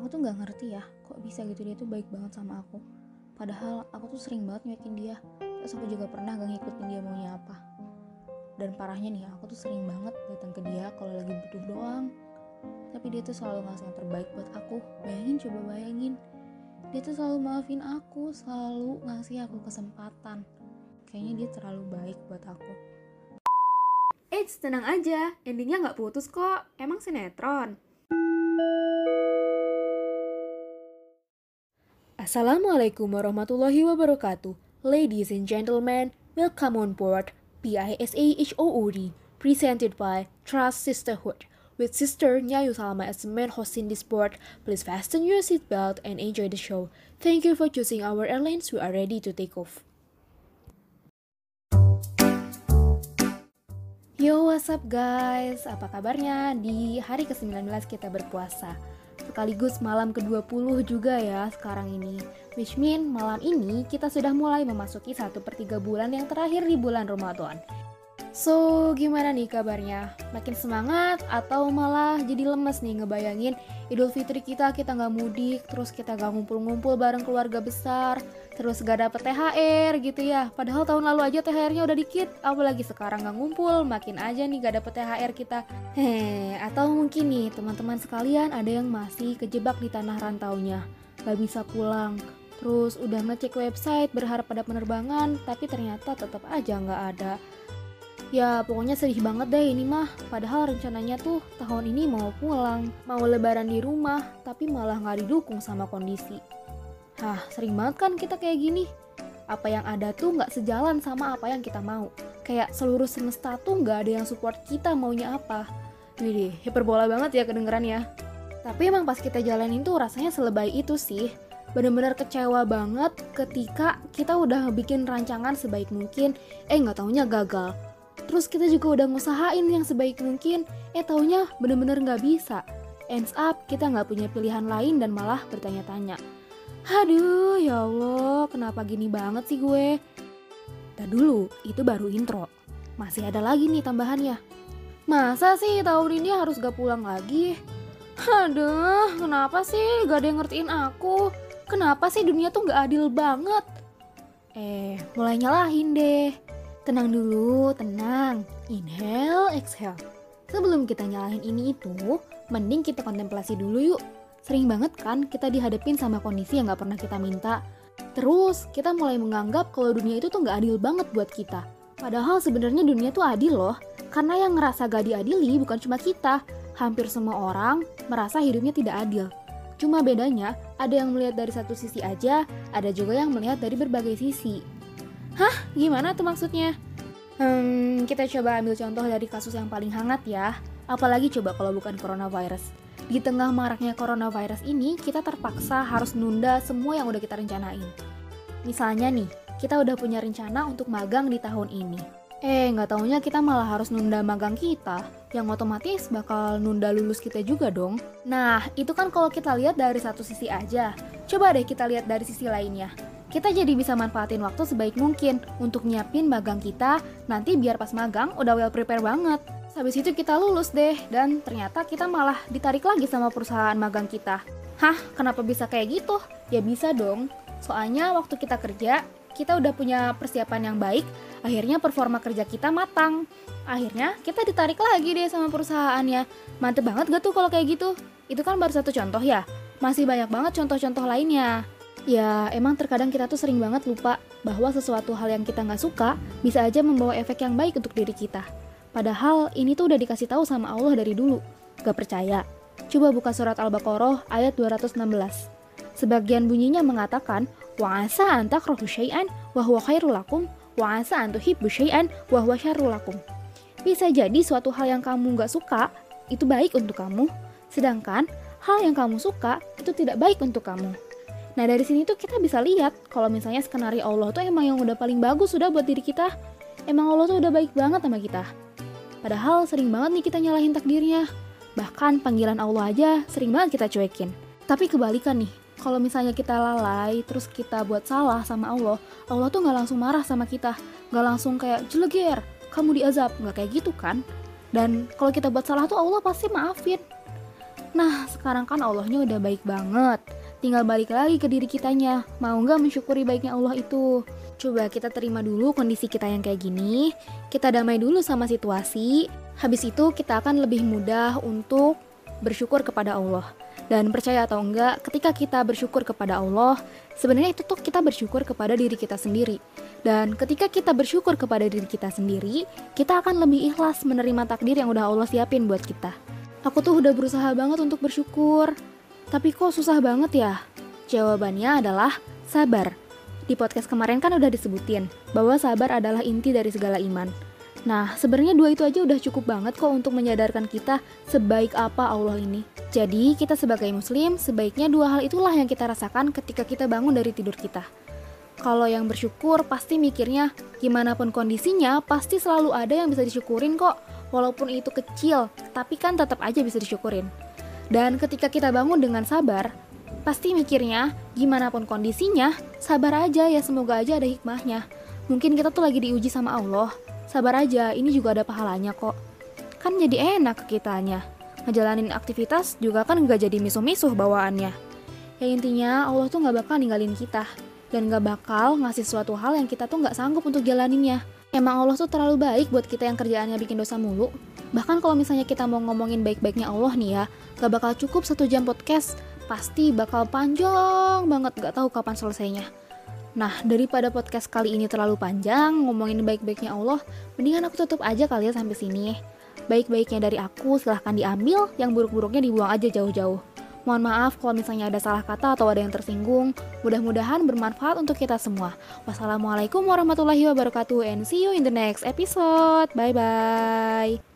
aku tuh nggak ngerti ya kok bisa gitu dia tuh baik banget sama aku. Padahal aku tuh sering banget nyuekin dia terus aku juga pernah gak ngikutin dia maunya apa. Dan parahnya nih aku tuh sering banget datang ke dia kalau lagi butuh doang. Tapi dia tuh selalu ngasih yang terbaik buat aku. Bayangin coba bayangin. Dia tuh selalu maafin aku selalu ngasih aku kesempatan. Kayaknya dia terlalu baik buat aku. Eits, tenang aja, endingnya nggak putus kok. Emang sinetron. Assalamualaikum warahmatullahi wabarakatuh. Ladies and gentlemen, welcome on board PISAHOOD, presented by Trust Sisterhood. With Sister Nyayu Salma as the main host in this board, please fasten your seatbelt and enjoy the show. Thank you for choosing our airlines. We are ready to take off. Yo, what's up guys? Apa kabarnya? Di hari ke-19 kita berpuasa. Sekaligus malam ke-20 juga ya sekarang ini. Which mean malam ini kita sudah mulai memasuki 1 per 3 bulan yang terakhir di bulan Ramadan. So, gimana nih kabarnya? Makin semangat atau malah jadi lemes nih ngebayangin Idul Fitri kita kita nggak mudik, terus kita nggak ngumpul-ngumpul bareng keluarga besar, terus gak dapet THR gitu ya. Padahal tahun lalu aja THR-nya udah dikit, apalagi sekarang nggak ngumpul, makin aja nih gak dapet THR kita. Heh, atau mungkin nih teman-teman sekalian ada yang masih kejebak di tanah rantaunya, gak bisa pulang. Terus udah ngecek website berharap ada penerbangan, tapi ternyata tetap aja nggak ada. Ya pokoknya sedih banget deh ini mah. Padahal rencananya tuh tahun ini mau pulang. Mau lebaran di rumah Tapi malah nggak didukung sama kondisi. Hah sering banget kan kita kayak gini. Apa yang ada tuh nggak sejalan sama apa yang kita mau. Kayak seluruh semesta tuh nggak ada yang support kita maunya apa. Widih hiperbola banget ya kedengeran ya. Tapi emang pas kita jalanin tuh rasanya selebay itu sih. Bener-bener kecewa banget ketika kita udah bikin rancangan sebaik mungkin. Eh nggak taunya gagal Terus kita juga udah ngusahain yang sebaik mungkin, eh taunya bener-bener nggak bisa. Ends up kita nggak punya pilihan lain dan malah bertanya-tanya. Aduh, ya Allah, kenapa gini banget sih gue? Dah dulu, itu baru intro. Masih ada lagi nih tambahannya. Masa sih tahun ini harus gak pulang lagi? Aduh, kenapa sih gak ada yang ngertiin aku? Kenapa sih dunia tuh gak adil banget? Eh, mulai nyalahin deh. Tenang dulu, tenang. Inhale, exhale. Sebelum kita nyalahin ini itu, mending kita kontemplasi dulu yuk. Sering banget kan kita dihadapin sama kondisi yang gak pernah kita minta. Terus kita mulai menganggap kalau dunia itu tuh gak adil banget buat kita. Padahal sebenarnya dunia tuh adil loh. Karena yang ngerasa gak diadili bukan cuma kita. Hampir semua orang merasa hidupnya tidak adil. Cuma bedanya, ada yang melihat dari satu sisi aja, ada juga yang melihat dari berbagai sisi. Hah? Gimana tuh maksudnya? Hmm, kita coba ambil contoh dari kasus yang paling hangat ya. Apalagi coba kalau bukan coronavirus. Di tengah maraknya coronavirus ini, kita terpaksa harus nunda semua yang udah kita rencanain. Misalnya nih, kita udah punya rencana untuk magang di tahun ini. Eh, nggak taunya kita malah harus nunda magang kita, yang otomatis bakal nunda lulus kita juga dong. Nah, itu kan kalau kita lihat dari satu sisi aja. Coba deh kita lihat dari sisi lainnya kita jadi bisa manfaatin waktu sebaik mungkin untuk nyiapin magang kita nanti biar pas magang udah well prepare banget. Habis itu kita lulus deh dan ternyata kita malah ditarik lagi sama perusahaan magang kita. Hah, kenapa bisa kayak gitu? Ya bisa dong. Soalnya waktu kita kerja, kita udah punya persiapan yang baik, akhirnya performa kerja kita matang. Akhirnya kita ditarik lagi deh sama perusahaannya. Mantep banget gak tuh kalau kayak gitu? Itu kan baru satu contoh ya. Masih banyak banget contoh-contoh lainnya. Ya, emang terkadang kita tuh sering banget lupa bahwa sesuatu hal yang kita nggak suka bisa aja membawa efek yang baik untuk diri kita. Padahal ini tuh udah dikasih tahu sama Allah dari dulu. Gak percaya? Coba buka surat Al-Baqarah ayat 216. Sebagian bunyinya mengatakan, wa asa anta syai'an wa huwa khairul lakum wa asa an tuhibbu syai'an wa huwa syarrul lakum. Bisa jadi suatu hal yang kamu nggak suka itu baik untuk kamu, sedangkan hal yang kamu suka itu tidak baik untuk kamu. Nah dari sini tuh kita bisa lihat kalau misalnya skenario Allah tuh emang yang udah paling bagus sudah buat diri kita. Emang Allah tuh udah baik banget sama kita. Padahal sering banget nih kita nyalahin takdirnya. Bahkan panggilan Allah aja sering banget kita cuekin. Tapi kebalikan nih, kalau misalnya kita lalai terus kita buat salah sama Allah, Allah tuh nggak langsung marah sama kita, nggak langsung kayak jeleger, kamu diazab, nggak kayak gitu kan? Dan kalau kita buat salah tuh Allah pasti maafin. Nah, sekarang kan Allahnya udah baik banget. Tinggal balik lagi ke diri kitanya. Mau nggak mensyukuri baiknya Allah itu? Coba kita terima dulu kondisi kita yang kayak gini. Kita damai dulu sama situasi. Habis itu kita akan lebih mudah untuk bersyukur kepada Allah. Dan percaya atau enggak, ketika kita bersyukur kepada Allah, sebenarnya itu tuh kita bersyukur kepada diri kita sendiri. Dan ketika kita bersyukur kepada diri kita sendiri, kita akan lebih ikhlas menerima takdir yang udah Allah siapin buat kita. Aku tuh udah berusaha banget untuk bersyukur, tapi kok susah banget ya? Jawabannya adalah sabar. Di podcast kemarin kan udah disebutin bahwa sabar adalah inti dari segala iman. Nah, sebenarnya dua itu aja udah cukup banget kok untuk menyadarkan kita sebaik apa Allah ini. Jadi, kita sebagai muslim, sebaiknya dua hal itulah yang kita rasakan ketika kita bangun dari tidur kita. Kalau yang bersyukur pasti mikirnya gimana pun kondisinya pasti selalu ada yang bisa disyukurin kok. Walaupun itu kecil, tapi kan tetap aja bisa disyukurin. Dan ketika kita bangun dengan sabar, pasti mikirnya gimana pun kondisinya, sabar aja ya semoga aja ada hikmahnya. Mungkin kita tuh lagi diuji sama Allah. Sabar aja, ini juga ada pahalanya kok. Kan jadi enak ke kitanya. Ngejalanin aktivitas juga kan nggak jadi misuh-misuh bawaannya. Ya intinya Allah tuh nggak bakal ninggalin kita dan gak bakal ngasih suatu hal yang kita tuh gak sanggup untuk jalaninnya. Emang Allah tuh terlalu baik buat kita yang kerjaannya bikin dosa mulu. Bahkan kalau misalnya kita mau ngomongin baik-baiknya Allah nih ya, gak bakal cukup satu jam podcast. Pasti bakal panjang banget, gak tahu kapan selesainya. Nah, daripada podcast kali ini terlalu panjang, ngomongin baik-baiknya Allah, mendingan aku tutup aja kali ya sampai sini. Baik-baiknya dari aku silahkan diambil, yang buruk-buruknya dibuang aja jauh-jauh. Mohon maaf kalau misalnya ada salah kata atau ada yang tersinggung. Mudah-mudahan bermanfaat untuk kita semua. Wassalamualaikum warahmatullahi wabarakatuh and see you in the next episode. Bye bye.